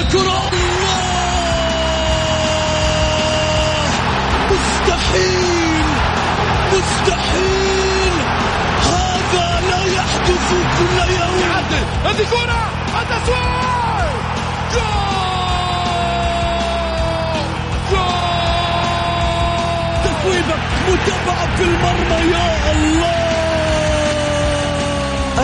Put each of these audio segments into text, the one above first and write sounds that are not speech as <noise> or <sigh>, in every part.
الكرة. مستحيل! مستحيل! هذا لا يحدث كل يوم. هذه كرة! التسويق جول جول تصويبة متابعة في المرمى يا الله!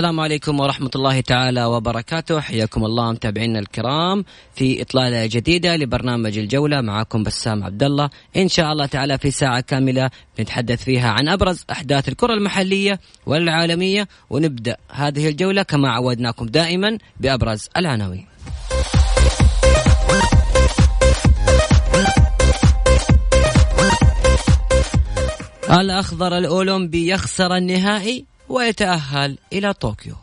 السلام عليكم ورحمة الله تعالى وبركاته. حياكم الله متابعينا الكرام في إطلالة جديدة لبرنامج الجولة. معكم بسام عبد الله إن شاء الله تعالى في ساعة كاملة نتحدث فيها عن أبرز أحداث الكرة المحلية والعالمية. ونبدأ هذه الجولة كما عودناكم دائما بأبرز العناوين. الأخضر الأولمبي يخسر النهائي. ويتأهل إلى طوكيو.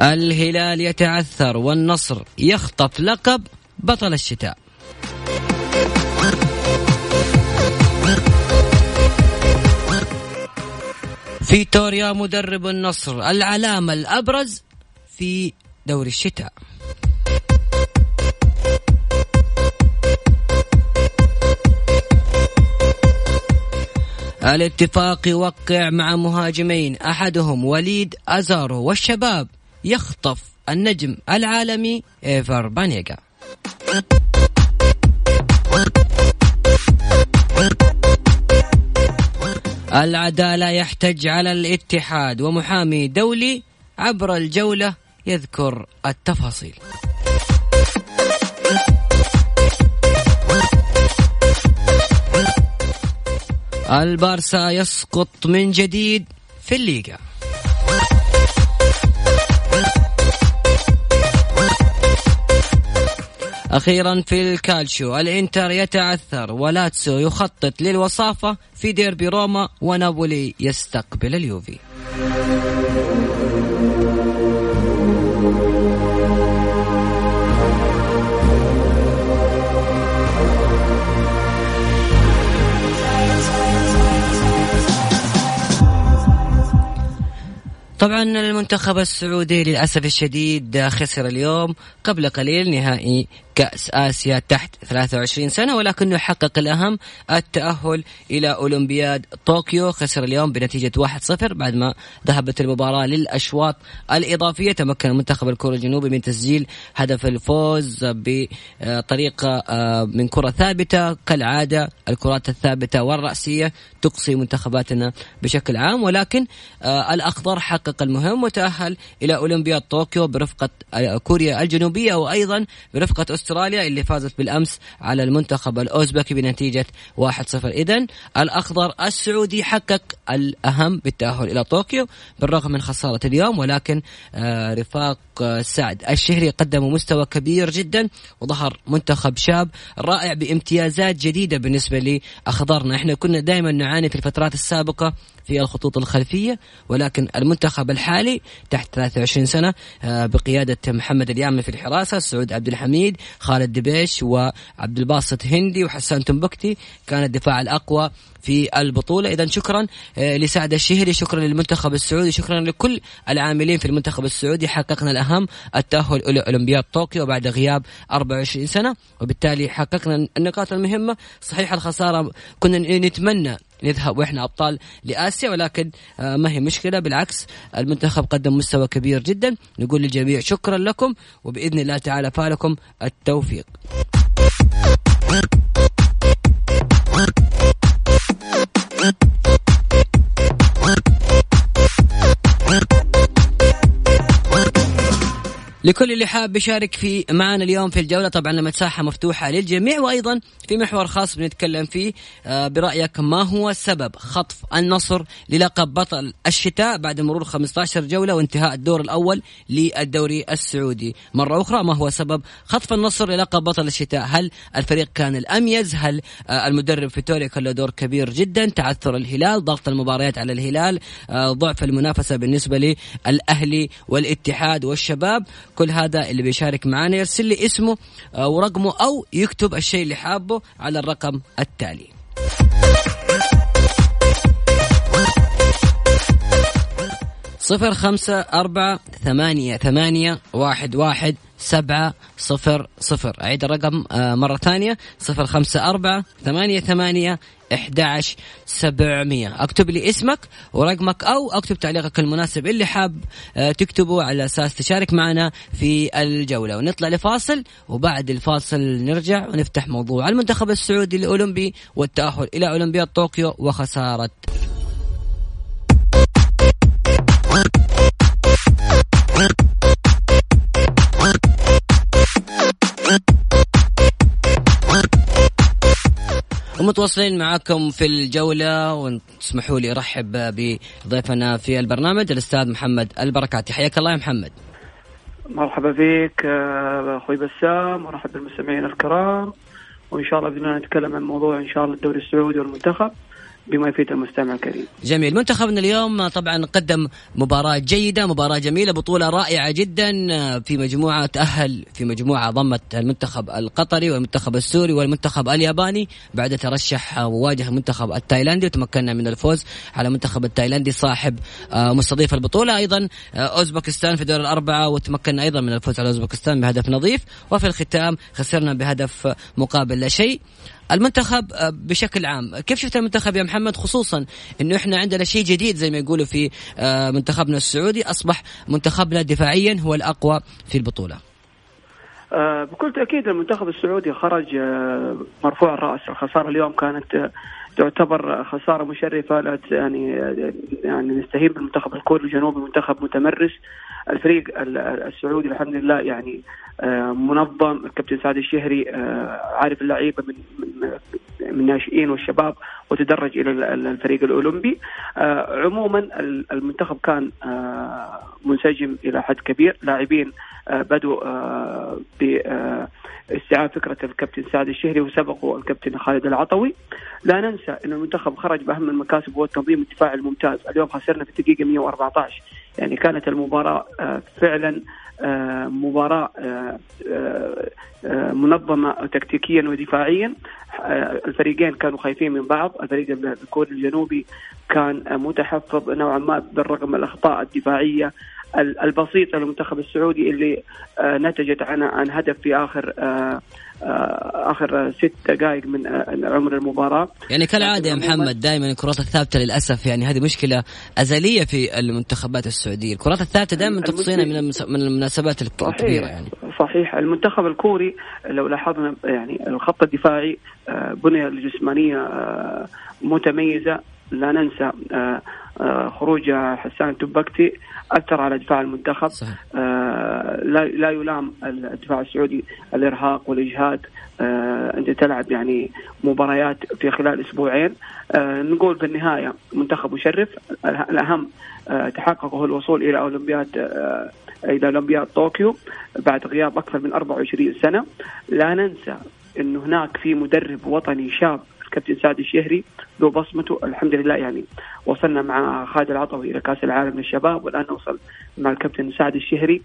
الهلال يتعثر والنصر يخطف لقب بطل الشتاء. فيتوريا مدرب النصر العلامة الأبرز في دوري الشتاء. الاتفاق يوقع مع مهاجمين أحدهم وليد ازارو والشباب يخطف النجم العالمي إيفر بانيجا العدالة يحتج على الاتحاد ومحامي دولي عبر الجولة يذكر التفاصيل. البارسا يسقط من جديد في الليغا. أخيرا في الكالشيو الإنتر يتعثر ولاتسو يخطط للوصافة في ديربي روما ونابولي يستقبل اليوفي. طبعا المنتخب السعودي للأسف الشديد خسر اليوم قبل قليل نهائي كأس آسيا تحت 23 سنة ولكنه حقق الأهم التأهل إلى أولمبياد طوكيو خسر اليوم بنتيجة 1-0 بعد ما ذهبت المباراة للأشواط الإضافية. تمكن المنتخب الكوري الجنوبي من تسجيل هدف الفوز بطريقة آه، من كرة ثابتة. كالعادة الكرات الثابتة والرأسية تقصي منتخباتنا بشكل عام ولكن آه، الأخضر حقق المهم وتأهل إلى أولمبياد طوكيو برفقة آه، كوريا الجنوبية وأيضا برفقة أستراليا اللي فازت بالأمس على المنتخب الأوزبكي بنتيجة 1-0 اذا الأخضر السعودي حقق الأهم بالتأهل إلى طوكيو بالرغم من خسارة اليوم ولكن آه، رفاق آه، سعد الشهري قدموا مستوى كبير جدا وظهر منتخب شاب رائع بامتيازات جديدة بالنسبة لأخضرنا. إحنا كنا دائما نعاني في الفترات السابقة في الخطوط الخلفية ولكن المنتخب الحالي تحت 23 سنة آه، بقيادة محمد اليامن في الحراسة سعود عبد الحميد خالد دبيش وعبد الباسط هندي وحسان تنبكتي كان الدفاع الأقوى في البطولة. إذا شكرا آه، لسعد الشهري شكرا للمنتخب السعودي شكرا لكل العاملين في المنتخب السعودي. حققنا الأهم التأهل إلى أولمبياد طوكيو بعد غياب 24 سنة وبالتالي حققنا النقاط المهمة. صحيح الخسارة كنا نتمنى نذهب وإحنا أبطال لآسيا ولكن آه، ما هي مشكلة. بالعكس المنتخب قدم مستوى كبير جدا. نقول للجميع شكرا لكم وبإذن الله تعالى فالكم التوفيق. Mm-hmm. لكل اللي حاب يشارك في معنا اليوم في الجولة. طبعا المساحة مفتوحة للجميع وأيضا في محور خاص بنتكلم فيه آه، برأيك ما هو سبب خطف النصر للقب بطل الشتاء بعد مرور 15 جولة وانتهاء الدور الأول للدوري السعودي؟ مرة أخرى ما هو سبب خطف النصر للقب بطل الشتاء؟ هل الفريق كان الأميز؟ هل آه، المدرب فيتوريا كان له دور كبير جدا؟ تعثر الهلال ضغط المباريات على الهلال آه، ضعف المنافسة بالنسبة للأهلي والاتحاد والشباب. كل هذا اللي بيشارك معنا يرسل لي اسمه آه، ورقمه أو يكتب الشيء اللي حابه على الرقم التالي. صفر خمسة أربعة ثمانية ثمانية واحد واحد سبعة صفر صفر. أعيد الرقم آه، مرة ثانية. صفر خمسة أربعة ثمانية ثمانية إحداش سبعمية. أكتب لي اسمك ورقمك أو أكتب تعليقك المناسب اللي حاب آه، تكتبه على أساس تشارك معنا في الجولة. ونطلع لفاصل وبعد الفاصل نرجع ونفتح موضوع المنتخب السعودي الأولمبي والتأهل إلى أولمبياد طوكيو وخسارة ومتواصلين معكم في الجولة وتسمحوا لي أرحب بضيفنا في البرنامج الأستاذ محمد البركاتي. حياك الله يا محمد. مرحبا بك آه، أخوي بسام مرحبا بالمستمعين الكرام. وإن شاء الله الله نتكلم عن موضوع إن شاء الله الدوري السعودي والمنتخب. بما يفيد المستمع الكريم. جميل، منتخبنا اليوم طبعا قدم مباراة جيدة، مباراة جميلة، بطولة رائعة جدا في مجموعة تأهل في مجموعة ضمت المنتخب القطري والمنتخب السوري والمنتخب الياباني بعد ترشح وواجه المنتخب التايلاندي وتمكنا من الفوز على المنتخب التايلاندي صاحب آه، مستضيف البطولة، أيضا آه، أوزبكستان في دور الأربعة وتمكنا أيضا من الفوز على أوزبكستان بهدف نظيف، وفي الختام خسرنا بهدف مقابل لا شيء. المنتخب آه، بشكل عام. كيف شفت المنتخب يا محمد؟ خصوصا إنه إحنا عندنا شيء جديد زي ما يقولوا في آه، منتخبنا السعودي. أصبح منتخبنا دفاعيا هو الأقوى في البطولة. آه، بكل تأكيد المنتخب السعودي خرج مرفوع الرأس. الخساره اليوم كانت تعتبر خسارة مشرفة لا يعني يعني نستهين بالمنتخب الكوري الجنوبي منتخب متمرس. الفريق السعودي الحمد لله يعني آه، منظم. الكابتن سعد الشهري آه، عارف اللعيبة من من الناشئين والشباب وتدرج إلى الفريق الأولمبي. آه، عموما المنتخب كان منسجم إلى حد كبير. لاعبين بدوا باستيعاب فكرة الكابتن سعد الشهري وسبقوا الكابتن خالد العطوي. لا ننسى إن المنتخب خرج بأهم المكاسب وهو التنظيم الدفاعي الممتاز. اليوم خسرنا في الدقيقة 114 يعني كانت المباراة فعلا آه، مباراة آه، آه، منظمة تكتيكيا ودفاعيا. الفريقين كانوا خايفين من بعض. الفريق الكوري الجنوبي كان متحفظ نوعا ما بالرغم الأخطاء الدفاعية البسيطة للمنتخب السعودي اللي نتجت عن عن هدف في آخر آه، آخر ست دقائق من آه، عمر المباراة. يعني كالعادة يا محمد دائما الكرات الثابتة للأسف يعني هذه مشكلة أزلية في المنتخبات السعودية. الكرات الثابتة دائما تقصينا من من المناسبات الكبيرة يعني. صحيح. المنتخب الكوري لو لاحظنا يعني الخط الدفاعي آه، بنية الجسمانيه متميزة. لا ننسى خروج حسان تبكتي أثر على دفاع المنتخب. صحيح. آه لا لا يلام الدفاع السعودي الإرهاق والإجهاد. آه أنت تلعب يعني مباريات في خلال أسبوعين. آه نقول في النهايه منتخب مشرف. الأهم آه تحقق هو الوصول إلى أولمبياد آه إلى أولمبياد طوكيو بعد غياب أكثر من 24 سنة. لا ننسى انه هناك في مدرب وطني شاب الكابتن سعد الشهري له بصمته الحمد لله يعني وصلنا مع خالد العطوي إلى كأس العالم للشباب والآن نوصل مع الكابتن سعد الشهري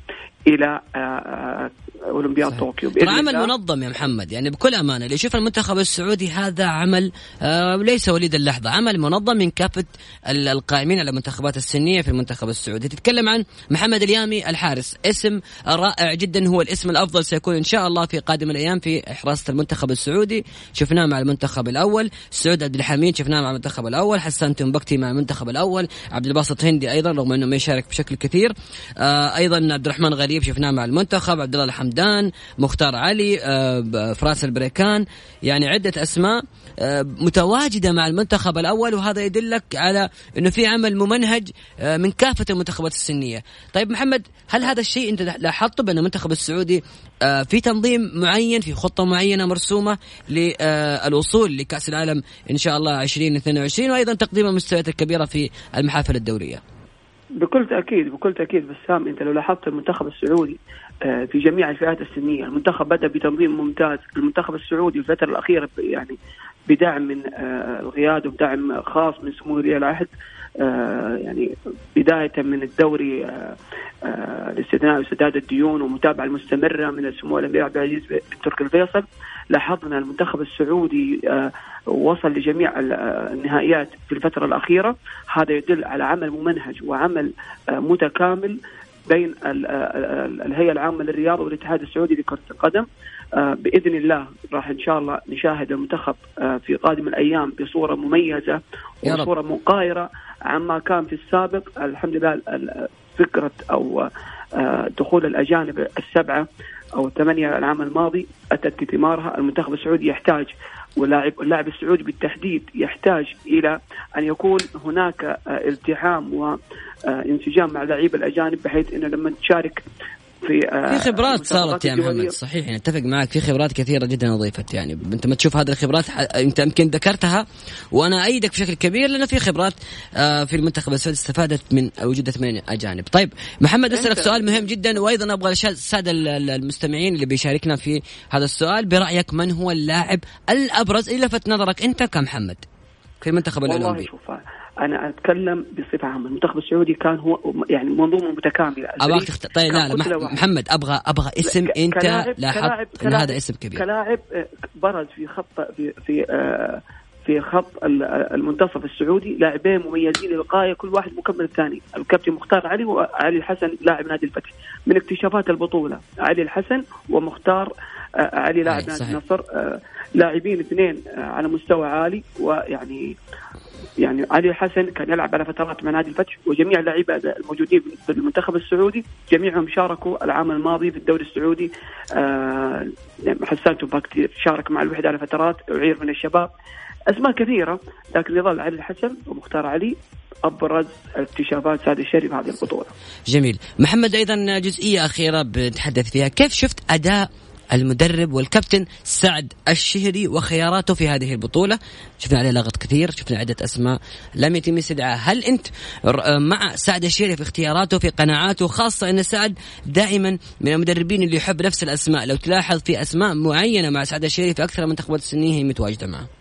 إلى آه، آه، أولمبياد طوكيو ترى عمل منظم يا محمد. يعني بكل أمانة اللي يشوف المنتخب السعودي هذا عمل آه ليس وليد اللحظة. عمل منظم من كافه القائمين على المنتخبات السنية في المنتخب السعودي. تتكلم عن محمد اليامي الحارس. اسم رائع جدا هو الاسم الأفضل سيكون إن شاء الله في قادم الأيام في حراسه المنتخب السعودي. شفناه مع المنتخب الأول. سعود عبد الحميد شفناه مع المنتخب الأول. حسان تنبكتي مع المنتخب الأول. عبد الباسط هندي أيضا رغم إنه ما يشارك بشكل كثير. آه أيضا عبد الرحمن غريب شفناه مع المنتخب. عبد الله حمدان مختار علي آه، فراس البريكان يعني عدة أسماء آه، متواجدة مع المنتخب الأول وهذا يدلك على أنه في عمل ممنهج آه، من كافة المنتخبات السنية. طيب محمد هل هذا الشيء أنت لاحظته بأن المنتخب السعودي في تنظيم معين في خطة معينة مرسومة للوصول لكأس العالم إن شاء الله 2022 وأيضا تقديم المستويات الكبيرة في المحافل الدورية بكل تأكيد بكل تأكيد بسام أنت لو لاحظت المنتخب السعودي في جميع الفئات السنية، المنتخب بدأ بتنظيم ممتاز، المنتخب السعودي الفترة الأخيرة يعني بدعم من آه، القيادة وبدعم خاص من سمو ولي العهد آه، يعني بداية من الدوري الاستثناء وسداد الديون والمتابعه المستمرة من سمو الامير عبد العزيز بن تركي الفيصل. لاحظنا المنتخب السعودي وصل لجميع النهائيات في الفترة الأخيرة. هذا يدل على عمل ممنهج وعمل آه، متكامل بين الهيئة العامة للرياضة والاتحاد السعودي لكرة القدم. آه، بإذن الله راح إن شاء الله نشاهد المنتخب آه، في قادم الأيام بصورة مميزة وصورة مقايرة عما كان في السابق. الحمد لله فكرة أو دخول الأجانب السبعة أو الثمانية العام الماضي أتت بثمارها. المنتخب السعودي يحتاج واللاعب اللاعب السعودي بالتحديد يحتاج إلى أن يكون هناك آه، التحام وانسجام مع اللعيبه الأجانب بحيث إنه لما تشارك في آه، في خبرات صارت يا محمد صحيح يعني أتفق معك في خبرات كثيرة جدا أضيفت يعني. أنت ما تشوف هذه الخبرات أنت يمكن ذكرتها وأنا إيدك بشكل كبير لأنه في خبرات آه، في المنتخب السعودي استفادت من وجود ثمانية أجانب. طيب محمد أسألك سؤال مهم جدا وأيضا أبغى السادة المستمعين اللي بيشاركنا في هذا السؤال. برأيك من هو اللاعب الأبرز اللي لفت نظرك أنت كمحمد في المنتخب الأولمبي؟ شوف أنا أتكلم بصفة عامة. المنتخب السعودي كان هو يعني منظومة متكاملة. أبغاك تخت... طيب لا, لا محمد أبغى أبغى اسم ك... أنت لاحظت إن هذا اسم كبير. كلاعب آه، برز في خط في في آه في خط المنتصف السعودي. لاعبين مميزين للغاية كل واحد مكمل الثاني. الكابتن مختار علي وعلي الحسن لاعب نادي الفتح. من اكتشافات البطولة علي الحسن ومختار آه علي لاعب نادي النصر. آه لاعبين اثنين آه على مستوى عالي. ويعني يعني علي حسن كان يلعب على فترات مع نادي الفتح وجميع اللعيبة الموجودين في المنتخب السعودي جميعهم شاركوا العام الماضي في الدوري السعودي. آه حسان توباك شارك مع الوحدة على فترات اعير من الشباب. أسماء كثيرة لكن يظل علي الحسن ومختار علي أبرز اكتشافات سعد الشريف هذه البطولة. جميل، محمد أيضا جزئية أخيرة بنتحدث فيها، كيف شفت أداء المدرب والكابتن سعد الشهري وخياراته في هذه البطولة. شفنا عليه لغط كثير شفنا عدة أسماء لم يتم استدعاء هل أنت مع سعد الشهري في اختياراته في قناعاته خاصة أن سعد دائما من المدربين اللي يحب نفس الأسماء؟ لو تلاحظ في أسماء معينة مع سعد الشهري في أكثر من السنية هي متواجدة معه.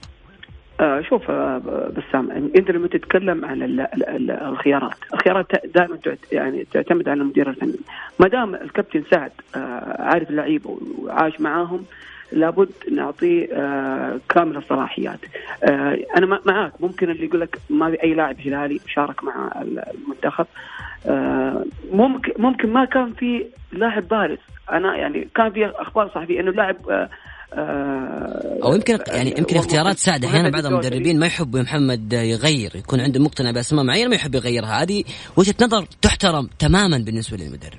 آه شوف آه بسام انت لما تتكلم عن الخيارات، الخيارات دائما يعني تعتمد على المدير الفني، ما دام الكابتن سعد آه عارف اللعيبه وعاش معاهم لابد نعطيه آه كامل الصلاحيات. آه أنا معاك. ممكن اللي يقول لك ما في أي لاعب هلالي شارك مع المنتخب. آه ممكن ممكن ما كان في لاعب بارز، أنا يعني كان في أخبار صحفية إنه لاعب أو يمكن يعني يمكن اختيارات سعد أحيانا بعض المدربين ما يحبوا محمد يغير يكون عنده مقتنع بأسماء معينة ما يحب يغيرها. هذه وجهة نظر تحترم تماما بالنسبة للمدرب.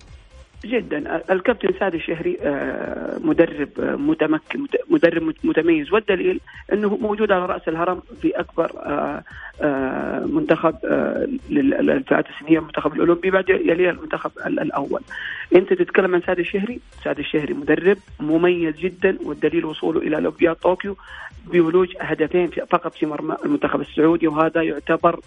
جدا. الكابتن سعد الشهري آه، مدرب متمكن مدرب متميز. والدليل أنه موجود على رأس الهرم في أكبر آه، آه، منتخب للفئات السنية المنتخب الأولمبي بعد يليه المنتخب الأول. أنت تتكلم عن سعد الشهري، سعد الشهري مدرب مميز جدا والدليل وصوله إلى اولمبياد طوكيو بولوج هدفين فقط في مرمى المنتخب السعودي وهذا يعتبر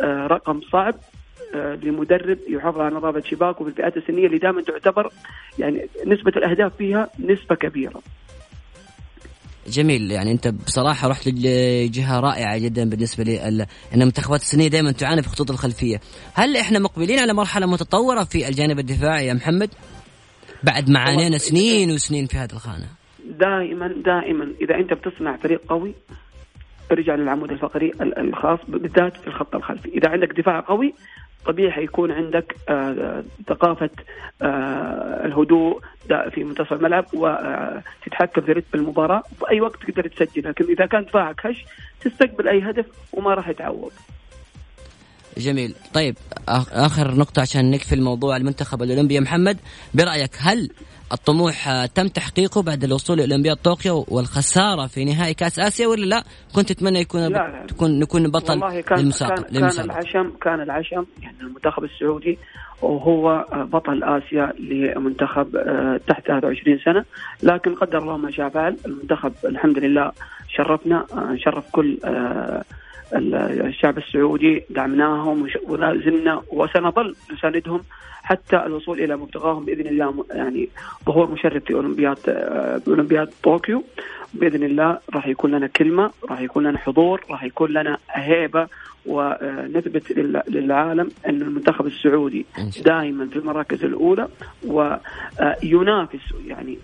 رقم صعب. آه، لمدرب يحافظ على نظافة شباك وفي الفئات السنية اللي دائما تعتبر يعني نسبة الأهداف فيها نسبة كبيرة. جميل يعني أنت بصراحة رحت لجهة رائعة جدا بالنسبة لي إن المنتخبات السنية دائما تعاني في خطوط الخلفية، هل إحنا مقبلين على مرحلة متطورة في الجانب الدفاعي يا محمد؟ بعد ما عانينا سنين وسنين في هذه الخانة. دائما دائما إذا أنت بتصنع فريق قوي ارجع للعمود الفقري الخاص بالذات في الخط الخلفي، إذا عندك دفاع قوي طبيعي حيكون عندك آه، ثقافة آه، الهدوء في منتصف الملعب وتتحكم في رتم المباراة بأي وقت تقدر تسجل. لكن إذا كان دفاعك هش تستقبل أي هدف وما راح يتعوض. جميل. طيب آخر نقطة عشان نكفي الموضوع المنتخب الأولمبي يا محمد برأيك هل الطموح تم تحقيقه بعد الوصول لاولمبياد طوكيو والخسارة في نهائي كأس آسيا ولا لا؟ كنت تتمنى يكون لا لا. تكون نكون بطل والله كان للمسابقه كان, كان العشم كان العشم يعني المنتخب السعودي وهو بطل آسيا لمنتخب آه، تحت 23 سنة لكن قدر الله ما شاء فعل المنتخب الحمد لله شرفنا آه، شرف كل آه، الشعب السعودي دعمناهم ولا زلنا وسنظل نساندهم حتى الوصول إلى مبتغاهم بإذن الله يعني ظهور مشرف في أولمبياد أولمبياد طوكيو. بإذن الله راح يكون لنا كلمة راح يكون لنا حضور راح يكون لنا هيبه ونثبت للعالم أن المنتخب السعودي دائما في المراكز الأولى وينافس يعني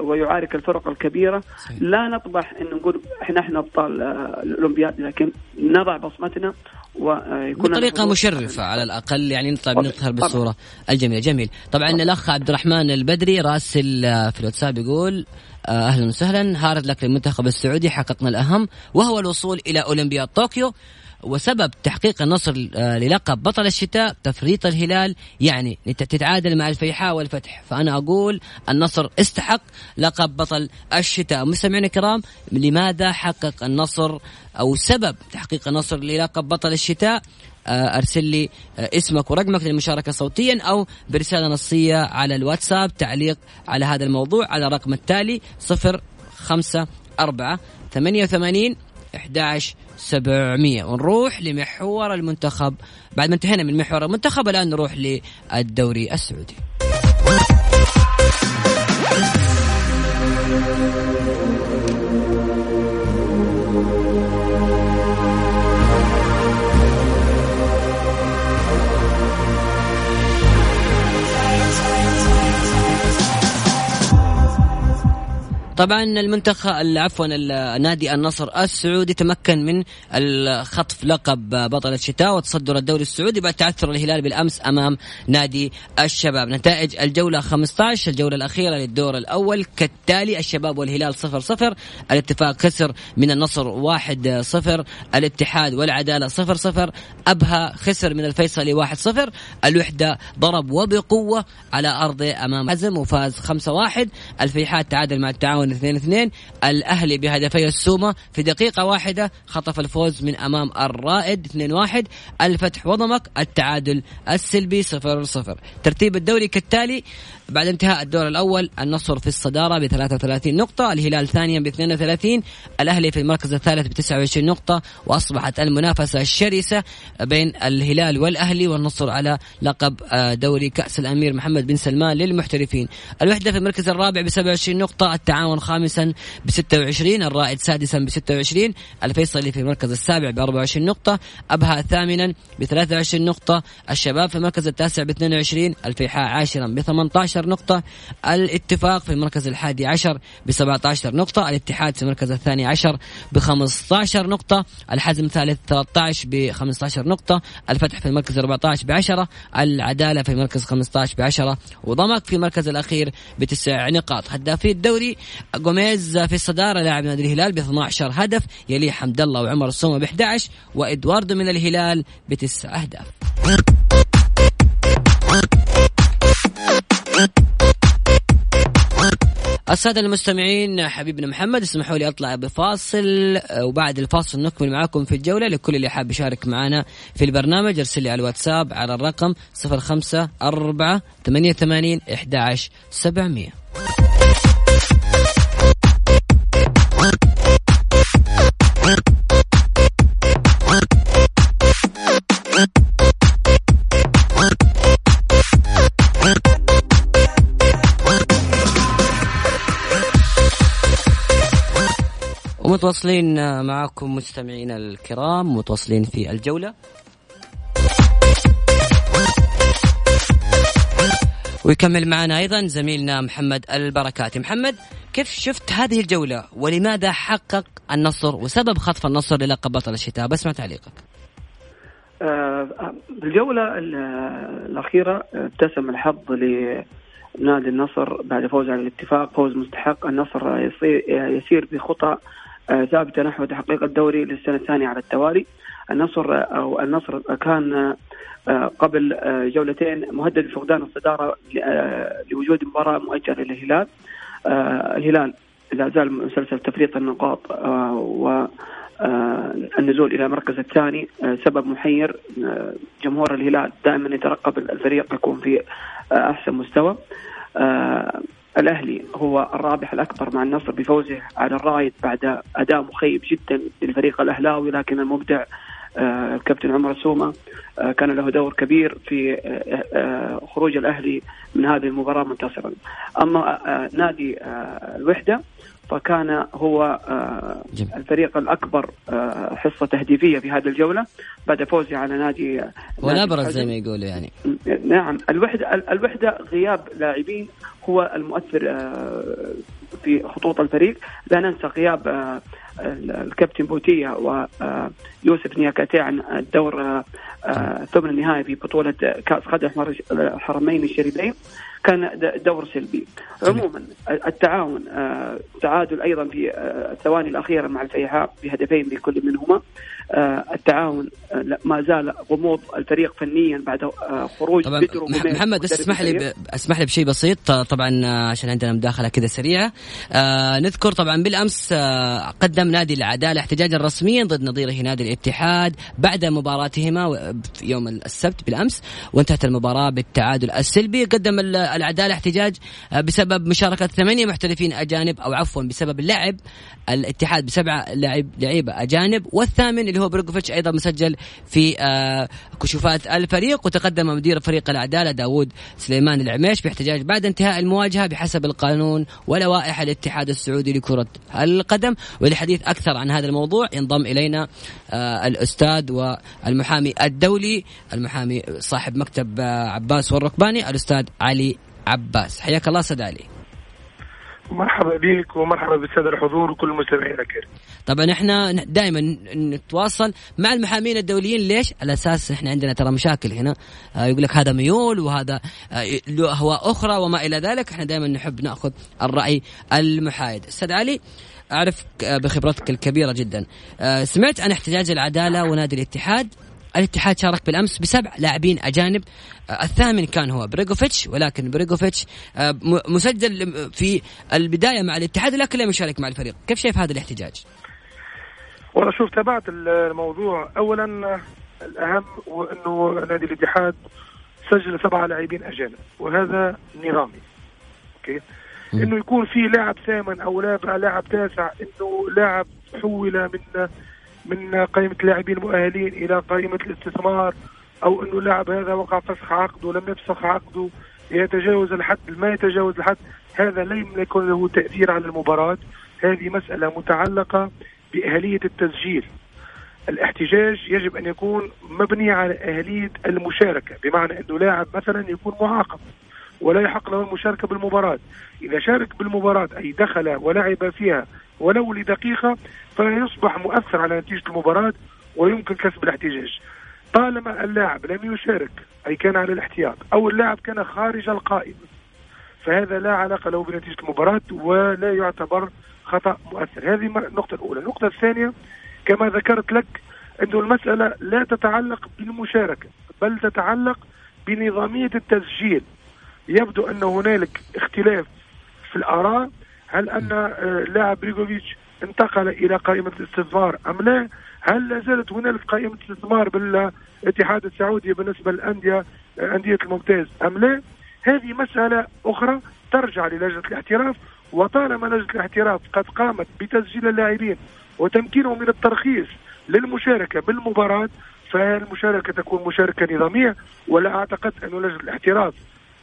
ويعارك الفرق الكبيرة. لا نطمح إن نقول إحنا إحنا أبطال الأولمبياد لكن نضع بصمتنا ويكون بطريقة مشرفة على الأقل يعني نطلع نظهر بالصورة الجميلة. جميل. طبعا الأخ عبد الرحمن البدري راسل في الواتساب يقول آه، أهلا وسهلا. هارد لك للمنتخب السعودي حققنا الأهم وهو الوصول إلى أولمبياد طوكيو. وسبب تحقيق النصر آه، للقب بطل الشتاء تفريط الهلال يعني تتعادل مع الفيحاء والفتح. فأنا أقول النصر استحق لقب بطل الشتاء. مستمعينا الكرام لماذا حقق النصر أو سبب تحقيق النصر للقب بطل الشتاء؟ أرسل لي آه، اسمك ورقمك للمشاركة صوتيا أو برسالة نصية على الواتساب تعليق على هذا الموضوع على الرقم التالي 0 5 4 88 11 700 ونروح لمحور المنتخب. بعد ما انتهينا من محور المنتخب الآن نروح للدوري السعودي. طبعا المنتخب عفوا نادي النصر السعودي تمكن من خطف لقب بطل الشتاء وتصدر الدوري السعودي بعد تعثر الهلال بالأمس أمام نادي الشباب. نتائج الجولة 15 الجولة الأخيرة للدور الأول. كالتالي الشباب والهلال 0 0 الاتفاق خسر من النصر 1 0 الاتحاد والعدالة 0 0 أبها خسر من الفيصلي 1 0 الوحدة ضرب وبقوة على ارضه أمام حزم وفاز 5 1 الفيحاء تعادل مع التعاون 2 2 الأهلي بهدفي السومة في دقيقة واحدة خطف الفوز من أمام الرائد 2 1 الفتح وضمك التعادل السلبي 0 0 ترتيب الدوري كالتالي بعد انتهاء الدور الأول النصر في الصدارة ب 33 نقطة الهلال ثانيا ب 32 الأهلي في المركز الثالث ب 29 نقطة وأصبحت المنافسة الشرسة بين الهلال والأهلي والنصر على لقب آه، دوري كأس الأمير محمد بن سلمان للمحترفين. الوحدة في المركز الرابع ب 27 نقطة التعاون خامسا ب 26 الرائد سادسا ب 26 الفيصلي في المركز السابع ب 24 نقطة أبها ثامنا ب 23 نقطة الشباب في المركز التاسع ب 22 الفيحاء عاشرا ب 18 17 نقطة الاتفاق في المركز الحادي عشر ب 17 نقطة الاتحاد في المركز الثاني عشر ب 15 نقطة الحزم الثالث 13 ب 15 نقطة الفتح في المركز 14 ب 10 العدالة في المركز 15 ب 10 وضمك في المركز الأخير بتسع نقاط. هدافي الدوري جوميز في الصدارة لاعب نادي الهلال ب 12 هدف يليه حمد الله وعمر السومة ب 11 وإدواردو من الهلال بتسع أهداف. السادة المستمعين حبيبنا محمد اسمحوا لي أطلع بفاصل وبعد الفاصل نكمل معاكم في الجولة لكل اللي حاب يشارك معنا في البرنامج أرسل لي على الواتساب على الرقم 05 4 88 11 700 متواصلين معكم مستمعينا الكرام متواصلين في الجولة. ويكمل معنا أيضا زميلنا محمد البركاتي. محمد كيف شفت هذه الجولة؟ ولماذا حقق النصر؟ وسبب خطف النصر للقب بطل الشتاء؟ بسمع تعليقك. آه، الجولة الأخيرة ابتسم الحظ لنادي النصر بعد فوز على الاتفاق فوز مستحق. النصر يسير بخطى ثابتة نحو تحقيق الدوري للسنة الثانية على التوالي. النصر أو النصر كان قبل جولتين مهدد بفقدان الصدارة لوجود مباراة مؤجلة للهلال. الهلال لا زال مسلسل تفريط النقاط و النزول إلى المركز الثاني سبب محير جمهور الهلال دائما يترقب الفريق يكون في أحسن مستوى. الأهلي هو الرابح الأكبر مع النصر بفوزه على الرايد بعد أداء مخيب جدا للفريق الأهلاوي لكن المبدع آه، الكابتن عمر سومة آه، كان له دور كبير في آه، خروج الأهلي من هذه المباراة منتصرا. أما نادي الوحدة فكان هو الفريق الأكبر حصة تهديفية في هذه الجولة بعد فوزه على نادي والابرز زي ما يقولوا يعني. نعم. الوحدة الوحدة غياب لاعبين هو المؤثر في خطوط الفريق. لا ننسى غياب الكابتن بوتيا ويوسف نياكاتي عن الدور الثمن النهائي في بطولة كأس قدم الحرمين الشريفين. كان دور سلبي. عموما التعاون تعادل أيضا في الثواني الأخيرة مع الفيحاء بهدفين لكل منهما. التعاون ما زال غموض الفريق فنيا بعد خروج طبعا. محمد بس اسمح لي اسمح لي بشيء بسيط. طبعا عشان عندنا مداخلة كذا سريعة. آه نذكر طبعا بالأمس آه قدم نادي العدالة احتجاجا رسميا ضد نظيره نادي الاتحاد بعد مباراتهما يوم السبت بالأمس وانتهت المباراة بالتعادل السلبي. قدم العدالة احتجاج آه، بسبب مشاركة ثمانية محترفين أجانب أو عفوا بسبب اللعب الاتحاد بسبعة لاعب لعيبة أجانب والثامن اللي هو بروكوفيتش أيضا مسجل في آه، كشوفات الفريق وتقدم مدير فريق العدالة داوود سليمان العميش باحتجاج بعد انتهاء المواجهة بحسب القانون ولوائح الاتحاد السعودي لكرة القدم. ولحديث أكثر عن هذا الموضوع ينضم إلينا آه، الأستاذ والمحامي الدولي المحامي صاحب مكتب عباس والركباني الأستاذ علي عباس حياك الله أستاذ علي مرحبا بك ومرحبا بالساده الحضور وكل المستمعين الكرام. طبعا إحنا دائما نتواصل مع المحامين الدوليين ليش؟ على أساس إحنا عندنا ترى مشاكل هنا آه يقول لك هذا ميول وهذا آه له أهواء أخرى وما إلى ذلك إحنا دائما نحب نأخذ الرأي المحايد. أستاذ علي اعرف بخبرتك الكبيرة جدا آه سمعت عن احتجاج العدالة ونادي الاتحاد الاتحاد شارك بالأمس بسبع لاعبين أجانب. آه، الثامن كان هو بريغوفيتش ولكن بريغوفيتش آه، مسجل في البداية مع الاتحاد لكن لم يشارك مع الفريق. كيف شايف هذا الاحتجاج؟ والله شوف تابعت الموضوع. اولا الأهم هو إنه نادي الاتحاد سجل سبعه لاعبين أجانب وهذا نظامي. أوكي؟ إنه يكون في لاعب ثامن أو لاعب تاسع إنه لاعب حول من من قائمة اللاعبين المؤهلين إلى قائمة الاستثمار أو أنه اللاعب هذا وقع فسخ عقده ولم يفسخ عقده يتجاوز الحد ما يتجاوز الحد هذا لم يكن له تأثير على المباراة. هذه مسألة متعلقة بأهلية التسجيل. الاحتجاج يجب أن يكون مبني على أهلية المشاركة بمعنى أنه لاعب مثلا يكون معاقب ولا يحق له المشاركة بالمباراة. إذا شارك بالمباراة أي دخل ولعب فيها ولو لدقيقة فيصبح مؤثر على نتيجة المباراة ويمكن كسب الاحتجاج. طالما اللاعب لم يشارك أي كان على الاحتياط أو اللاعب كان خارج القائمة فهذا لا علاقة له بنتيجة المباراة ولا يعتبر خطأ مؤثر. هذه النقطة الأولى. النقطة الثانية كما ذكرت لك أنه المسألة لا تتعلق بالمشاركة بل تتعلق بنظامية التسجيل. يبدو أن هنالك اختلاف في الآراء هل أن آه، لاعب بريغوفيتش انتقل إلى قائمة الاستثمار أم لا؟ هل لا زالت هنالك قائمة استثمار بالاتحاد السعودي بالنسبة للأندية آه، أندية الممتاز أم لا؟ هذه مسألة أخرى ترجع للجنة الاحتراف وطالما لجنة الاحتراف قد قامت بتسجيل اللاعبين وتمكينهم من الترخيص للمشاركة بالمباراة فالمشاركة تكون مشاركة نظامية؟ ولا أعتقد أن لجنة الاحتراف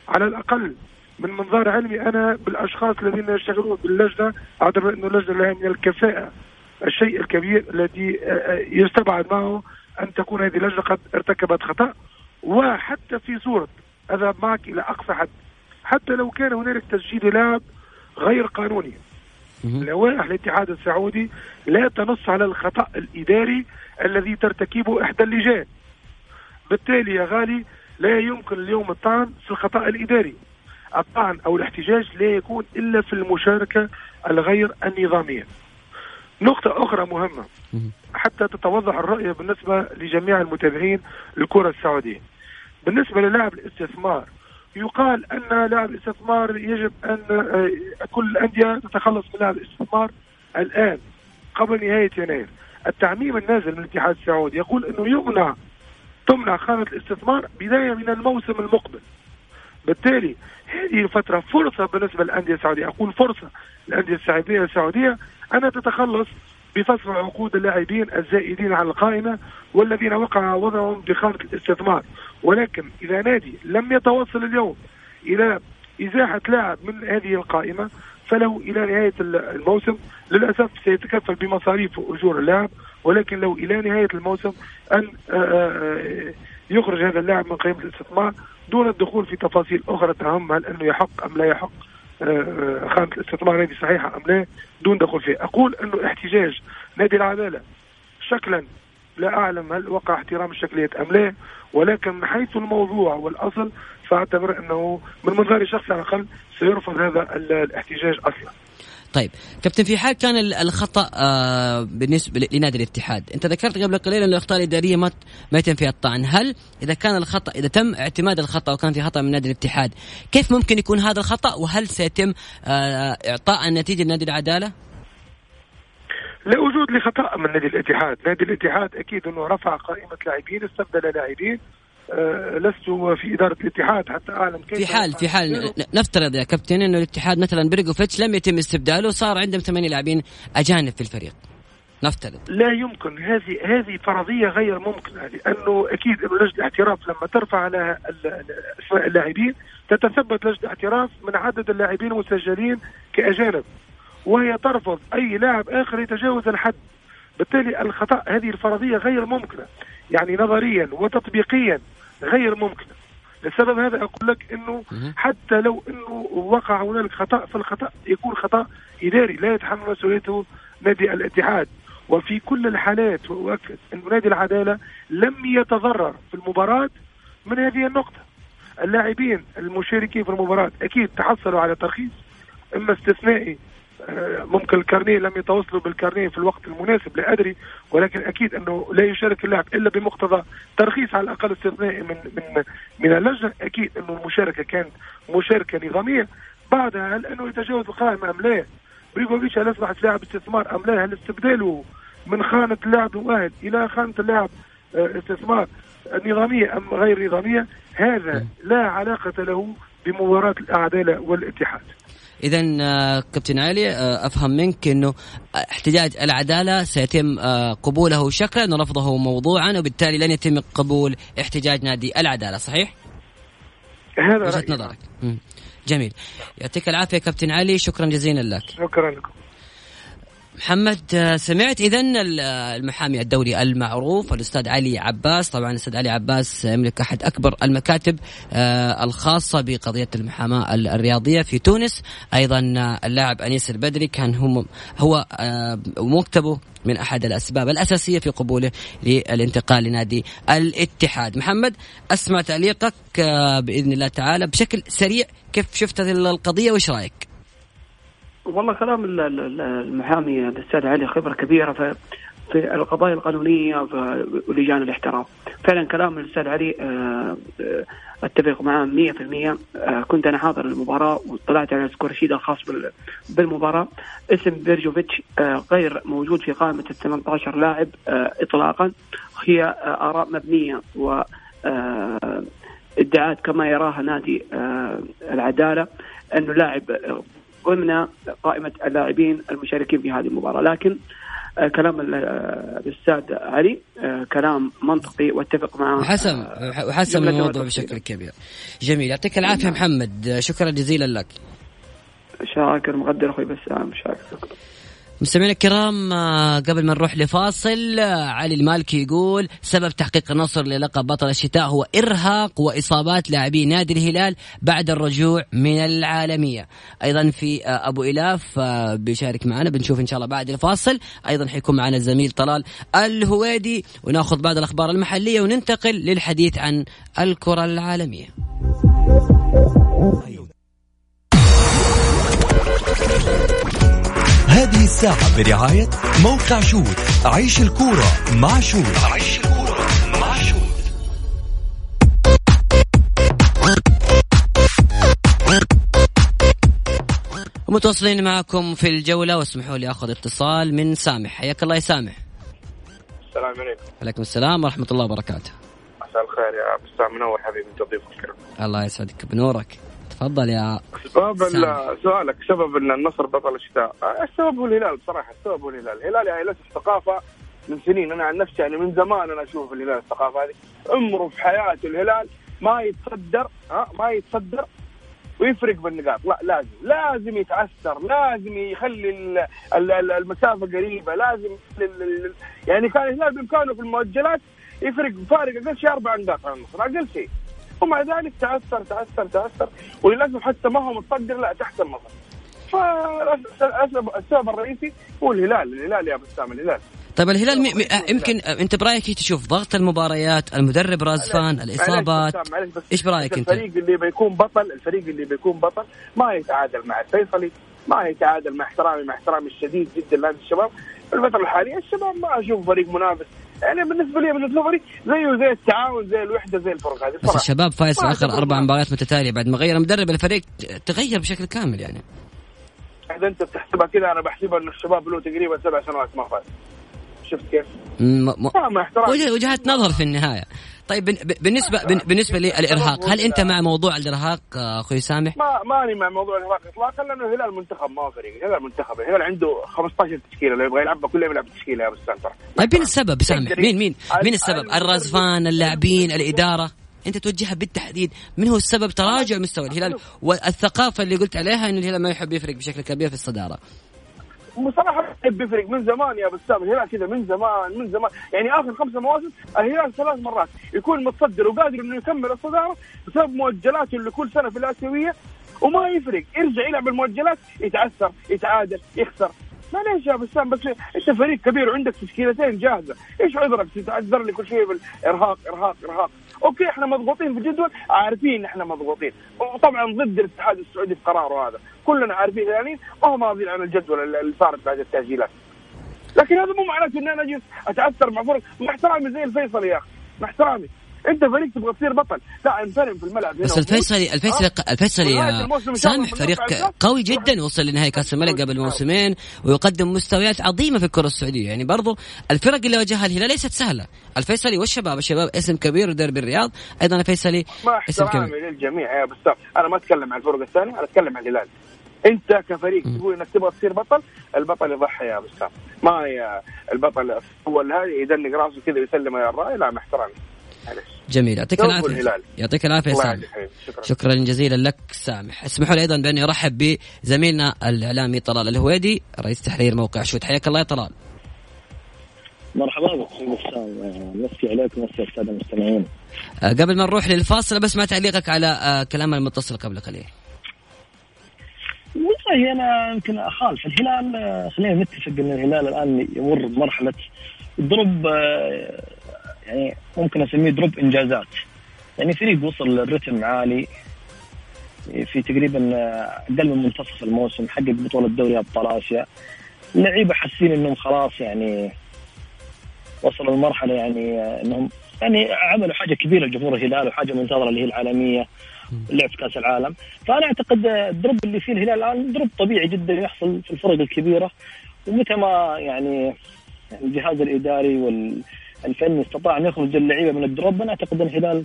على الأقل من منظار علمي أنا بالأشخاص الذين يشتغلون باللجنة أعتبر إنه اللجنة لها من الكفاءة الشيء الكبير الذي آه، آه، يستبعد معه أن تكون هذه اللجنة قد ارتكبت خطأ. وحتى في صورة أذهب معك إلى أقصى حد. حتى لو كان هنالك تسجيل لاعب غير قانوني. لوائح الاتحاد السعودي لا تنص على الخطأ الإداري الذي ترتكبه إحدى اللجان. بالتالي يا غالي لا يمكن اليوم الطعن في الخطأ الإداري. الطعن أو الاحتجاج لا يكون إلا في المشاركة الغير النظامية. نقطة أخرى مهمة. حتى تتوضح الرؤية بالنسبة لجميع المتابعين الكرة السعودية. بالنسبة للاعب الاستثمار يقال أن لاعب الاستثمار يجب أن آه، كل الأندية تتخلص من لاعب الاستثمار الآن قبل نهاية يناير. التعميم النازل من الاتحاد السعودي يقول أنه يمنع تمنع خانة الاستثمار بداية من الموسم المقبل. بالتالي هذه الفترة فرصة بالنسبة للأندية السعودية. أقول فرصة للأندية السعودية السعودية أن تتخلص بفصل عقود اللاعبين الزائدين على القائمة والذين وقع وضعهم بخانة الاستثمار. ولكن إذا نادي لم يتوصل اليوم إلى إزاحة لاعب من هذه القائمة فله إلى نهاية الموسم. للأسف سيتكفل بمصاريف وأجور اللاعب ولكن لو إلى نهاية الموسم أن آه، آه، يخرج هذا اللاعب من قائمة الاستثمار. دون الدخول في تفاصيل أخرى تهم هل أنه يحق أم لا يحق آه، خانة الاستثمار هذه صحيحة أم لا دون دخول فيه. أقول أنه احتجاج نادي العدالة شكلا لا أعلم هل وقع احترام الشكليات أم لا ولكن من حيث الموضوع والأصل فأعتبر أنه من منظر شخصي على الأقل سيرفض هذا الاحتجاج أصلا. طيب كابتن في حال كان الخطأ آه بالنسبة لنادي الاتحاد. أنت ذكرت قبل قليل أن الإخطاء الإدارية ما ما يتم فيها الطعن. هل إذا كان الخطأ إذا تم اعتماد الخطأ وكان في خطأ من نادي الاتحاد كيف ممكن يكون هذا الخطأ؟ وهل سيتم آه إعطاء النتيجة لنادي العدالة؟ لا وجود لخطأ من نادي الاتحاد، نادي الاتحاد أكيد أنه رفع قائمة لاعبين استبدل لاعبين أه لست في إدارة الاتحاد حتى اعلم كيف في حال في حال. نفترض يا كابتن إنه الاتحاد مثلا بريجوفيتش لم يتم استبداله وصار عندهم ثمانية لاعبين أجانب في الفريق. نفترض. لا يمكن. هذه هذه فرضية غير ممكنة لأنه أكيد إنه لجنة الاعتراف لما ترفع على أسماء اللاعبين تتثبت لجنة الاعتراف من عدد اللاعبين المسجلين كأجانب وهي ترفض أي لاعب آخر يتجاوز الحد. بالتالي الخطأ هذه الفرضية غير ممكنة. يعني نظريا وتطبيقيا غير ممكنه لسبب هذا أقول لك إنه حتى لو إنه وقع هنالك خطأ فالخطأ يكون خطأ إداري لا يتحمل مسؤوليته نادي الاتحاد. وفي كل الحالات واؤكد ان نادي العدالة لم يتضرر في المباراة من هذه النقطة. اللاعبين المشاركين في المباراة أكيد تحصلوا على ترخيص إما استثنائي ممكن الكارنيه لم يتوصلوا بالكارنيه في الوقت المناسب لا أدري ولكن أكيد أنه لا يشارك اللاعب إلا بمقتضى ترخيص على الأقل استثنائي من من من اللجنة أكيد أنه المشاركة كانت مشاركة نظامية بعدها هل أنه يتجاوز القائمه أم لا؟ بريغوفيتش هل أصبحت لاعب استثمار أم لا؟ هل استبداله من خانة اللاعب المؤهل إلى خانة اللاعب آه، استثمار نظامية أم غير نظامية؟ هذا لا علاقة له بمباراة العداله والاتحاد. اذا آه، كابتن علي آه، أفهم منك إنه احتجاج العدالة سيتم آه، قبوله شكلا ورفضه موضوعا وبالتالي لن يتم قبول احتجاج نادي العدالة صحيح؟ هذا وجهة نظرك. جميل. يعطيك العافية كابتن علي شكرا جزيلا لك. شكرا لكم. محمد آه، سمعت اذا المحامي الدولي المعروف الأستاذ علي عباس. طبعا الاستاذ علي عباس يملك أحد أكبر المكاتب آه، الخاصة بقضية المحاماة الرياضية في تونس. أيضا اللاعب أنيس البدري كان هو هو آه، مكتبه من أحد الأسباب الأساسية في قبوله للانتقال لنادي الاتحاد. محمد أسمع تعليقك بإذن الله تعالى بشكل سريع. كيف شفت القضية؟ وإيش رأيك؟ والله كلام المحامي الأستاذ علي خبره كبيرة في في القضايا القانونية ولجان الاحتراف فعلا كلام الأستاذ علي آه، آه، أتفق معاه 100% آه، كنت أنا حاضر المباراة وطلعت على سكور شيد الخاص بالمباراة. اسم بيرجوفيتش غير موجود في قائمة ال 18 لاعب اطلاقا. هي آراء مبنية و ادعاءات كما يراها نادي العدالة. أنه لاعب ضمن قائمة اللاعبين المشاركين في هذه المباراة. لكن آه، كلام آه، الأستاذ علي آه، كلام منطقي واتفق معه وحسم وحسم الموضوع بشكل كبير. جميل يعطيك العافية نعم. محمد. شكرا جزيلا لك. شاكر مقدر أخوي بسام شاكر. مستمعينا الكرام آه، قبل ما نروح لفاصل آه، علي المالكي يقول سبب تحقيق النصر للقب بطل الشتاء هو إرهاق وإصابات لاعبي نادي الهلال بعد الرجوع من العالمية. أيضا في آه، أبو إلاف بيشارك معنا بنشوف إن شاء الله بعد الفاصل. أيضا حيكون معنا الزميل طلال الهويدي وناخذ بعض الأخبار المحلية وننتقل للحديث عن الكرة العالمية. هذه الساعة برعاية موقع شوت عيش الكورة مع شوت عيش الكورة مع شوت متواصلين معكم في الجولة واسمحوا لي أخذ اتصال من سامح. حياك الله يا سامح. السلام عليكم. عليكم السلام ورحمة الله وبركاته. مساء الخير يا بسام منور حبيبي انت ضيف الكريم الله يسعدك بنورك. تفضل يا سبب. سؤالك سبب إن النصر بطل الشتاء. آه، السبب هو الهلال بصراحه السبب هو الهلال. الهلال يعني للاسف ثقافة من سنين. أنا عن نفسي يعني من زمان أنا أشوف الهلال الثقافة هذه. عمره في حياته الهلال ما يتصدر ها ما يتصدر ويفرق بالنقاط. لا لازم لازم يتأثر لازم يخلي ال- ال- ال- المسافة قريبة لازم يعني كان الهلال بإمكانه في المؤجلات يفرق فارق أقل شيء أربع نقاط عن النصر أقل شيء. ومع ذلك تأثر تأثر تأثر وللأسف حتى ما هو متصدر لا تحت النصر فالسبب السبب الرئيسي هو الهلال الهلال يا بسام الهلال. طيب الهلال مي- آه، يمكن آه، أنت برأيك تشوف ضغط المباريات المدرب رازفان الإصابات إيش برأيك أنت؟ الفريق اللي بيكون بطل الفريق اللي بيكون بطل ما يتعادل مع الفيصلي ما يتعادل مع احترامي مع احترامي الشديد جدا لهذا الشباب. الفترة الحالية الشباب ما أشوف فريق منافس. يعني بالنسبة لي بالنسبة لي زيه زي التعاون زي الوحدة زي الفرق هذه. بس. الشباب فايز آخر أربع مباريات متتالية بعد ما غير مدرب الفريق تغير بشكل كامل يعني. إذا أنت بتحسبها كذا أنا بحسبها انه الشباب له تقريبا سبع سنوات ما فاز. شفت كيف؟ م- م- ما مع احترامي. وجه- وجهات نظر في النهاية. طيب بالنسبة بالنسبة للإرهاق هل أنت مع موضوع الإرهاق آه، أخوي سامح؟ ما ماني مع موضوع الإرهاق اطلاقا لأنه الهلال منتخب ما هو فريق، الهلال منتخب، الهلال عنده 15 تشكيلة لو يبغى يلعبها كلها يلعب تشكيلة يا ترى. طيب مين السبب سامح؟ مين مين مين ال- السبب؟ ال- الرازفان، اللاعبين، الإدارة؟ أنت توجهها بالتحديد من هو السبب تراجع مستوى الهلال والثقافة اللي قلت عليها إن الهلال ما يحب يفرق بشكل كبير في الصدارة بصراحه بيفرق من زمان يا بسام الهلال كذا من زمان من زمان. يعني آخر خمسة مواسم الهلال ثلاث مرات يكون متصدر وقادر إنه يكمل الصدارة بسبب مؤجلاته اللي كل سنة في الآسيوية وما يفرق يرجع يلعب المؤجلات يتعثر يتعادل يخسر. معليش يا بسام بس أنت فريق كبير وعندك تشكيلتين جاهزة، إيش عذرك؟ تتعذر لي كل شيء بالإرهاق إرهاق إرهاق، أوكي إحنا مضغوطين في الجدول عارفين إحنا مضغوطين، وطبعا ضد الاتحاد السعودي في قراره هذا، كلنا عارفين الهلاليين ما هم راضيين عن الجدول الفارق بعد التأجيلات. لكن هذا مو معناته إن أنا أجلس اتاثر مع فرق. مع احترامي زي الفيصل يا أخي، مع احترامي، انت فريق تبغى تصير بطل، لا انفرم في الملعب هنا بس. الفيصلي الفيصلي؟ الفيصلي سامح فريق. قوي جدا وصل لنهائي كأس الملك قبل موسمين ويقدم مستويات عظيمة في الكرة السعودية. يعني برضو الفرق اللي واجهها الهلال ليست سهلة. الفيصلي والشباب الشباب اسم كبير ودربي الرياض أيضا الفيصلي اسم احترامي كبير. للجميع يا بسام أنا ما أتكلم عن الفرق الثانية أنا أتكلم عن الهلال. أنت كفريق تقول إنك تبغى تصير بطل البطل يضحي يا بسام ما يا البطل؟ هو هذا يدلق راسه كذا ويسلم الرأي لا مع احترامي معلش جميل. يعطيك العافية. يعطيك العافية سامح. شكرا. شكرا جزيلا لك سامح. اسمحوا لي أيضا بأني أرحب بزميلنا الإعلامي طلال الهويدي رئيس تحرير موقع شوت حياك الله يا طلال. مرحبا بك مسي عليكم ومسي الساده المستمعين. آه، قبل ما نروح للفاصل بس ما تعليقك على آه، كلام المتصل قبل قليل. والله أنا يمكن أخالف. الهلال خلينا نتفق إن الهلال الآن يمر بمرحلة آه، يعني ممكن أسميه دروب إنجازات. يعني فريق وصل للرتم عالي في تقريبا آه، أقل من منتصف الموسم حقق بطولة دوري أبطال آسيا. اللعيبه حاسين إنهم خلاص يعني وصلوا لمرحلة يعني آه، إنهم يعني عملوا حاجة كبيرة لجمهور الهلال وحاجة منتظره اللي هي العالمية لعب كأس العالم. فأنا أعتقد ال drop اللي فيه الهلال الآن drop طبيعي جدا يحصل في الفرق الكبيرة. ومتى ما يعني الجهاز الإداري والفني استطاع أن يخرج اللعيبة من ال drop أنا أعتقد أن الهلال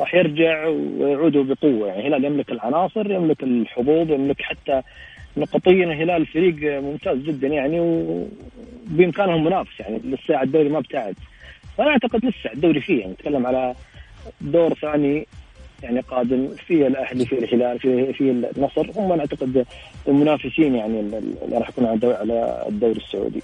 راح يرجع ويعودوا بقوة. يعني الهلال يملك العناصر يملك الحظوظ يملك حتى نقطيا الهلال فريق ممتاز جدا يعني وبإمكانهم منافس يعني لسه الدوري ما ابتعد. فأنا أعتقد لسه الدوري فيه. يعني نتكلم على دور ثاني يعني قادم في الأهلي في الهلال في في النصر. هم أنا أعتقد المنافسين يعني اللي راح يكونوا على الدوري السعودي.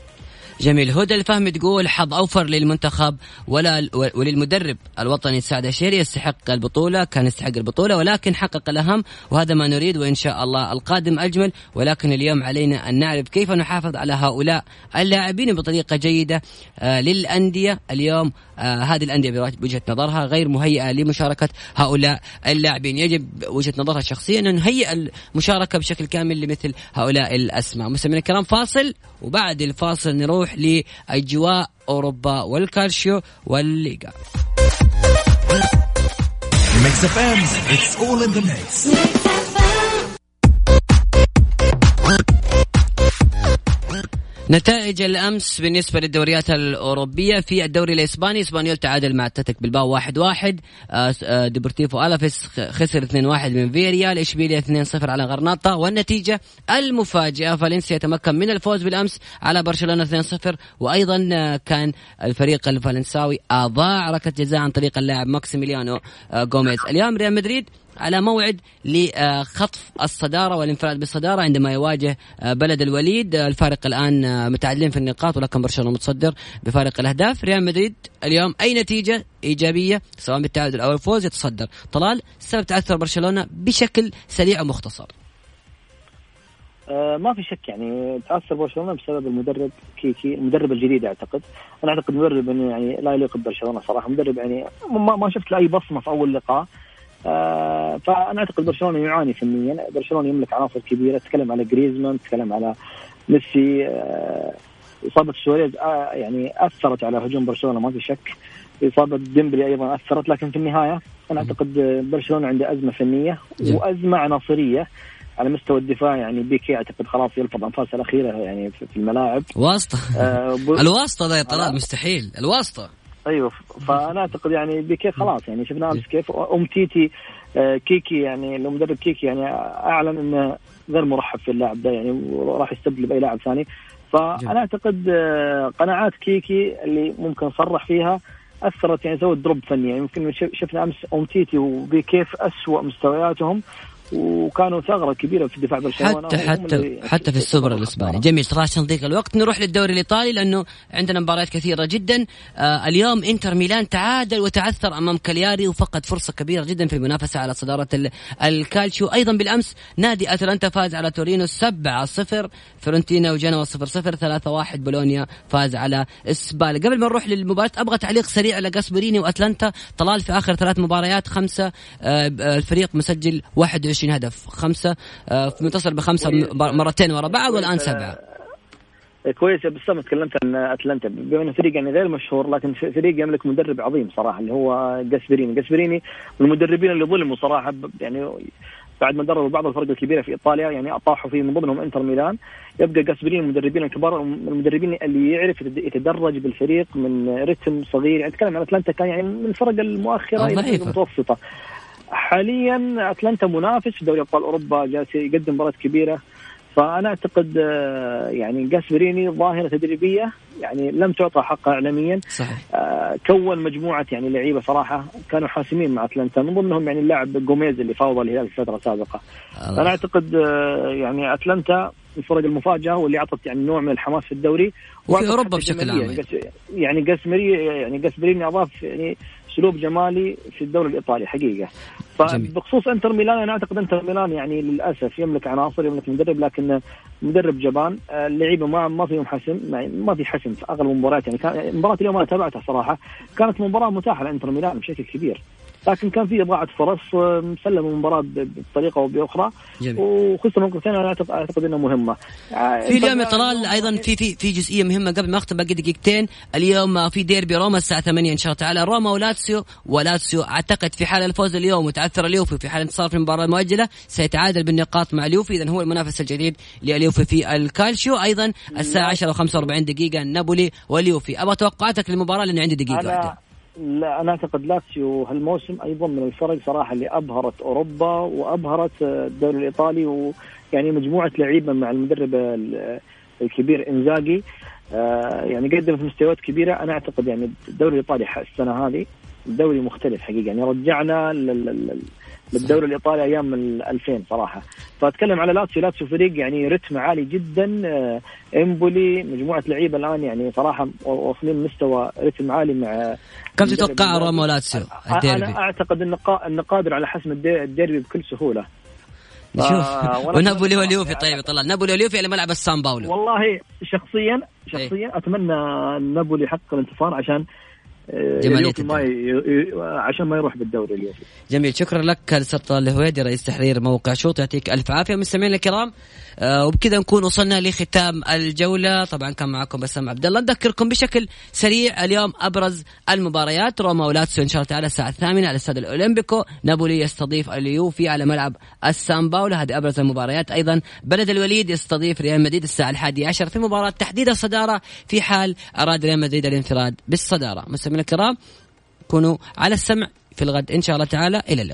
جميل. هدى الفهم تقول حظ أوفر للمنتخب ولا وللمدرب. الوطني سعد الشيري يستحق البطولة كان يستحق البطولة ولكن حقق الأهم وهذا ما نريد وإن شاء الله القادم أجمل. ولكن اليوم علينا أن نعرف كيف نحافظ على هؤلاء اللاعبين بطريقة جيدة آه للأندية. اليوم آه هذه الأندية بوجهة نظرها غير مهيئة لمشاركة هؤلاء اللاعبين. يجب وجهة نظرها الشخصيه أن نهيئ المشاركة بشكل كامل لمثل هؤلاء الأسماء. مستمعينا الكرام فاصل وبعد الفاصل نروح لأجواء أوروبا والكالشيو والليغا Mix FM, it's all in the mix. نتائج الأمس بالنسبة للدوريات الأوروبية. في الدوري الإسباني إسبانيول تعادل مع أتلتيك بلباو 1 1 آه، آه، ديبورتيفو ألافيس خسر 2 1 من فياريال اشبيليا 2 0 على غرناطة. والنتيجة المفاجئة فالنسيا يتمكن من الفوز بالأمس على برشلونة 2 0 وأيضا آه، كان الفريق الفرنساوي أضاع ركلة جزاء عن طريق اللاعب ماكسيميليانو جوميز اليوم ريال مدريد على موعد لخطف الصدارة والانفراد بالصدارة عندما يواجه بلد الوليد. الفارق الآن متعادلين في النقاط ولكن برشلونة متصدر بفارق الأهداف. ريال مدريد اليوم أي نتيجة إيجابية سواء بالتعادل أو الفوز يتصدر. طلال سبب تعثر برشلونة بشكل سريع ومختصر آه ما في شك يعني تعثر برشلونة بسبب المدرب كيكي المدرب الجديد أعتقد. أنا أعتقد مدرب يعني لا يليق ببرشلونة صراحة. مدرب يعني ما, شفت له اي بصمة في أول لقاء. فأنا أعتقد برشلونة يعاني فنيا. برشلونة يملك عناصر كبيرة. تتكلم على جريزمان تتكلم على ميسي آه إصابة سواريز آه يعني أثرت على هجوم برشلونة ما في شك. إصابة ديمبلي أيضا أثرت. لكن في النهاية أنا أعتقد برشلونة عنده أزمة فنية وأزمة عناصرية على مستوى الدفاع. يعني بيكي أعتقد خلاص يلفظ أنفاسه الأخيرة يعني في الملاعب. واسطة. آه <laughs> الواسطة ذا طلال مستحيل. الواسطة. أيوه فانا اعتقد يعني بيكي خلاص يعني شفنا أمس كيف أم تيتي آه، كيكي يعني المدرب كيكي يعني أعلن إنه غير مرحب في اللاعب ده يعني وراح يستبدل بأي لاعب ثاني. فأنا أعتقد آه، قناعات كيكي اللي ممكن صرح فيها أثرت يعني سوت دروب فني يعني يمكن شفنا أمس أم تيتي وبكيف اسوء مستوياتهم. وكانوا ثغرة كبيرة في دفاع برشلونة. حتى حتى حتى في السوبر الإسباني. جميل ترى عشان نضيق الوقت. نروح للدوري الإيطالي لأنه عندنا مباريات كثيرة جدا. آه اليوم إنتر ميلان تعادل وتعثر أمام كالياري وفقد فرصة كبيرة جدا في المنافسة على صدارة الكالتشيو أيضا بالأمس نادي أتلانتا فاز على تورينو 7 0 فيورنتينا وجنوا 0 0 3 1 بولونيا فاز على سبال. قبل ما نروح للمباراة أبغى تعليق سريع على جاسبيريني وأتلانتا. طلال في آخر ثلاث مباريات خمسة آه الفريق مسجل 21 20 هدف. خمسة آه، متصل بخمسة مرتين ورا بعض والآن سبعة. إيه، كويس. يا بسام تكلمت عن أتلانتا. بما انه فريق يعني غير مشهور لكن فريق يملك مدرب عظيم صراحة اللي هو جاسبريني، جاسبريني من المدربين اللي ظلموا صراحة يعني بعد ما دربوا بعض الفرق الكبيرة في إيطاليا يعني أطاحوا فيه من ضمنهم إنتر ميلان. يبقى جاسبريني المدربين الكبار المدربين اللي يعرف يتدرج بالفريق من رتم صغير. يعني اتكلم عن أتلانتا كان يعني من الفرق المؤخرة إلى المتوسطة. حاليا أتلانتا منافس في دوري أبطال أوروبا جالس يقدم مباراة كبيرة. فأنا أعتقد آه، يعني جاسبريني ظاهرة تدريبية يعني لم تعطى حقها اعلاميا. صحيح. آه، كون مجموعة يعني لعيبة صراحة كانوا حاسمين مع أتلانتا. من ضمنهم يعني اللاعب جوميز اللي فاوض الهلال في فترة سابقة. أنا أعتقد آه، يعني أتلانتا الفرق المفاجأة واللي أعطت يعني نوع من الحماس في الدوري. وفي أوروبا بشكل عام. يعني جاسمري يعني جاسبريني أضاف يعني أسلوب جمالي في الدوري الإيطالي حقيقة. فبخصوص إنتر ميلان أنا أعتقد إنتر ميلان يعني للأسف يملك عناصر يملك مدرب لكن مدرب جبان اللعيبة ما ما فيهم حسم ما في حسم في أغلب المباريات. يعني كان مباراة اليوم أنا تابعتها صراحة كانت مباراة متاحة لإنتر ميلان بشكل كبير. لكن كان في اضاعه فرص مسلم المباراة بطريقة أو بأخرى. وخسر نقطتين أنا اعتقد إنها مهمة. آه، في اليوم طلال أيضا في في في جزئية مهمة قبل ما أختم باقي دقيقتين. اليوم في ديربي روما الساعة 8 إن شاء الله تعالى. روما ولاتسيو. ولاتسيو أعتقد في حال الفوز اليوم وتعثر اليوفي في حال انتصار في المباراه المؤجله سيتعادل بالنقاط مع اليوفي. اذا هو المنافس الجديد لليوفي في الكالشيو. أيضا الساعة 10 و45 دقيقة نابولي واليوفي. أبغى توقعاتك للمباراة لأنه عندي دقيقة واحدة. لا أنا أعتقد لاتسيو هالموسم أيضا من الفرق صراحة اللي أبهرت أوروبا وأبهرت الدوري الإيطالي ويعني مجموعة لعيبة مع المدرب الكبير إنزاجي. آه، يعني قدم في مستويات كبيرة. أنا أعتقد يعني الدوري الإيطالي السنة هذه دوري مختلف حقيقة. يعني رجعنا بالدوري الإيطالي أيام ال 2000 صراحة. فأتكلم على لاتسيو. لاتسيو فريق يعني رتم عالي جدا. آه، إمبولي مجموعة لعيبة الآن يعني صراحة واصلين مستوى رتم عالي مع كم تتوقع روما ولاتسيو؟ الديربي؟ أنا اعتقد انه قادر على حسم الديربي بكل سهولة. نشوف. <laughs> ونابولي واليوفي. طيب طلع نابولي واليوفي على ملعب السان باولو. والله شخصيا شخصيا إيه؟ أتمنى نابولي يحقق الانتصار عشان جمالية ما ي... عشان ما يروح بالدوري اليوفي. جميل. شكرا لك السلطان الهويدي رئيس تحرير موقع شوط يعطيك ألف عافية. مستمعينا الكرام آه وبكذا نكون وصلنا لختام الجولة. طبعا كان معكم بسام عبد الله نذكركم بشكل سريع اليوم أبرز المباريات. روما ولاتسيو إن شاء الله تعالى الساعة الثامنة على استاد الأولمبيكو. نابولي يستضيف اليوفي على ملعب السان باولو هذه أبرز المباريات. أيضا بلد الوليد يستضيف ريال مدريد الساعة الحادية عشر في مباراة تحديد الصدارة في حال أراد ريال مدريد الانفراد بالصدارة. مستمعينا الكرام كونوا على السمع في الغد. إن شاء الله تعالى إلى اللقاء.